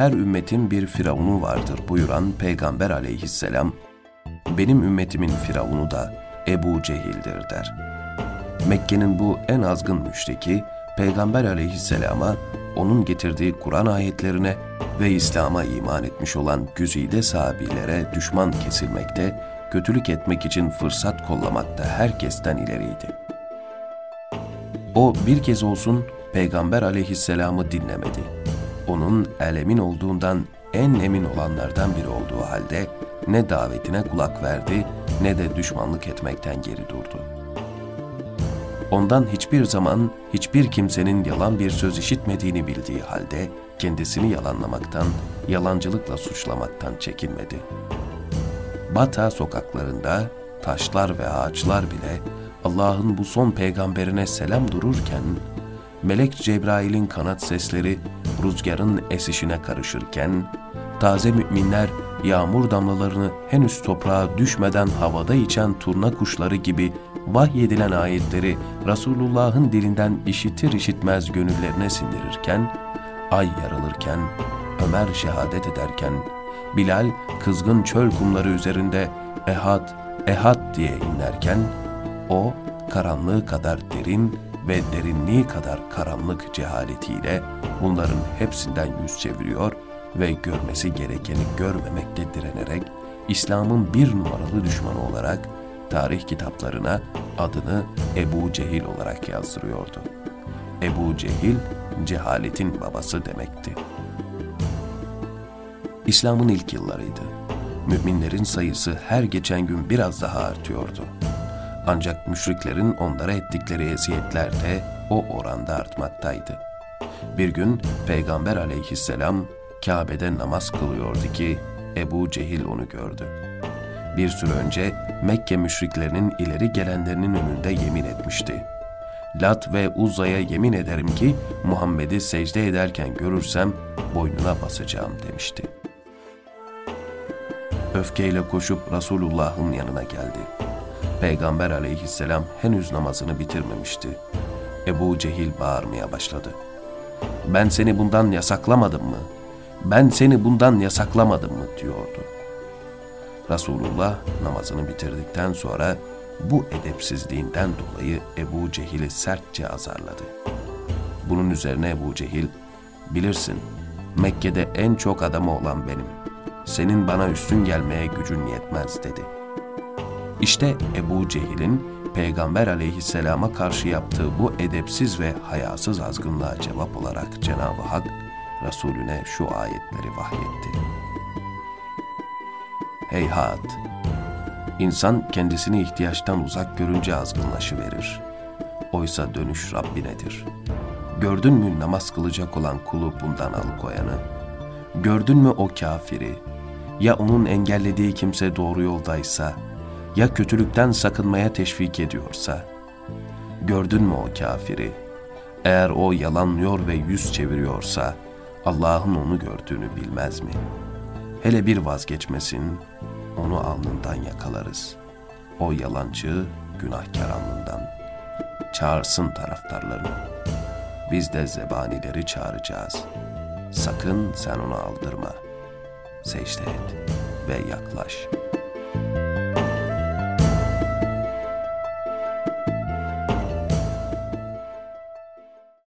her ümmetin bir firavunu vardır buyuran Peygamber aleyhisselam, benim ümmetimin firavunu da Ebu Cehil'dir der. Mekke'nin bu en azgın müşriki, Peygamber aleyhisselama onun getirdiği Kur'an ayetlerine ve İslam'a iman etmiş olan güzide sahabilere düşman kesilmekte, kötülük etmek için fırsat kollamakta herkesten ileriydi. O bir kez olsun Peygamber aleyhisselamı dinlemedi. Onun elemin olduğundan en emin olanlardan biri olduğu halde ne davetine kulak verdi ne de düşmanlık etmekten geri durdu. Ondan hiçbir zaman hiçbir kimsenin yalan bir söz işitmediğini bildiği halde kendisini yalanlamaktan, yalancılıkla suçlamaktan çekinmedi. Bata sokaklarında taşlar ve ağaçlar bile Allah'ın bu son peygamberine selam dururken, Melek Cebrail'in kanat sesleri rüzgarın esişine karışırken, taze müminler yağmur damlalarını henüz toprağa düşmeden havada içen turna kuşları gibi vahyedilen ayetleri Resulullah'ın dilinden işitir işitmez gönüllerine sindirirken, ay yarılırken, Ömer şehadet ederken, Bilal kızgın çöl kumları üzerinde ehad, ehad diye inlerken, o karanlığı kadar derin ve derinliği kadar karanlık cehaletiyle bunların hepsinden yüz çeviriyor ve görmesi gerekeni görmemekte direnerek İslam'ın bir numaralı düşmanı olarak tarih kitaplarına adını Ebu Cehil olarak yazdırıyordu. Ebu Cehil, cehaletin babası demekti. İslam'ın ilk yıllarıydı. Müminlerin sayısı her geçen gün biraz daha artıyordu. Ancak müşriklerin onlara ettikleri eziyetler de o oranda artmaktaydı. Bir gün Peygamber aleyhisselam Kabe'de namaz kılıyordu ki Ebu Cehil onu gördü. Bir süre önce Mekke müşriklerinin ileri gelenlerinin önünde yemin etmişti. Lat ve Uzza'ya yemin ederim ki Muhammed'i secde ederken görürsem boynuna basacağım demişti. Öfkeyle koşup Resulullah'ın yanına geldi. Peygamber aleyhisselam henüz namazını bitirmemişti. Ebu Cehil bağırmaya başladı. Ben seni bundan yasaklamadım mı? Ben seni bundan yasaklamadım mı? diyordu. Resulullah namazını bitirdikten sonra bu edepsizliğinden dolayı Ebu Cehil'i sertçe azarladı. Bunun üzerine Ebu Cehil, bilirsin Mekke'de en çok adamı olan benim. Senin bana üstün gelmeye gücün yetmez dedi. İşte Ebu Cehil'in Peygamber aleyhisselama karşı yaptığı bu edepsiz ve hayasız azgınlığa cevap olarak Cenab-ı Hak Resulüne şu ayetleri vahyetti. Heyhat! İnsan kendisini ihtiyaçtan uzak görünce azgınlaşıverir. Oysa dönüş Rabbinedir. Gördün mü namaz kılacak olan kulu bundan alıkoyanı? Gördün mü o kafiri? Ya onun engellediği kimse doğru yoldaysa, ya kötülükten sakınmaya teşvik ediyorsa? Gördün mü o kafiri? Eğer o yalanlıyor ve yüz çeviriyorsa, Allah'ın onu gördüğünü bilmez mi? Hele bir vazgeçmesin, onu alnından yakalarız. O yalancı, günahkar alnından. Çağırsın taraftarlarını. Biz de zebanileri çağıracağız. Sakın sen onu aldırma. Secde et ve yaklaş.''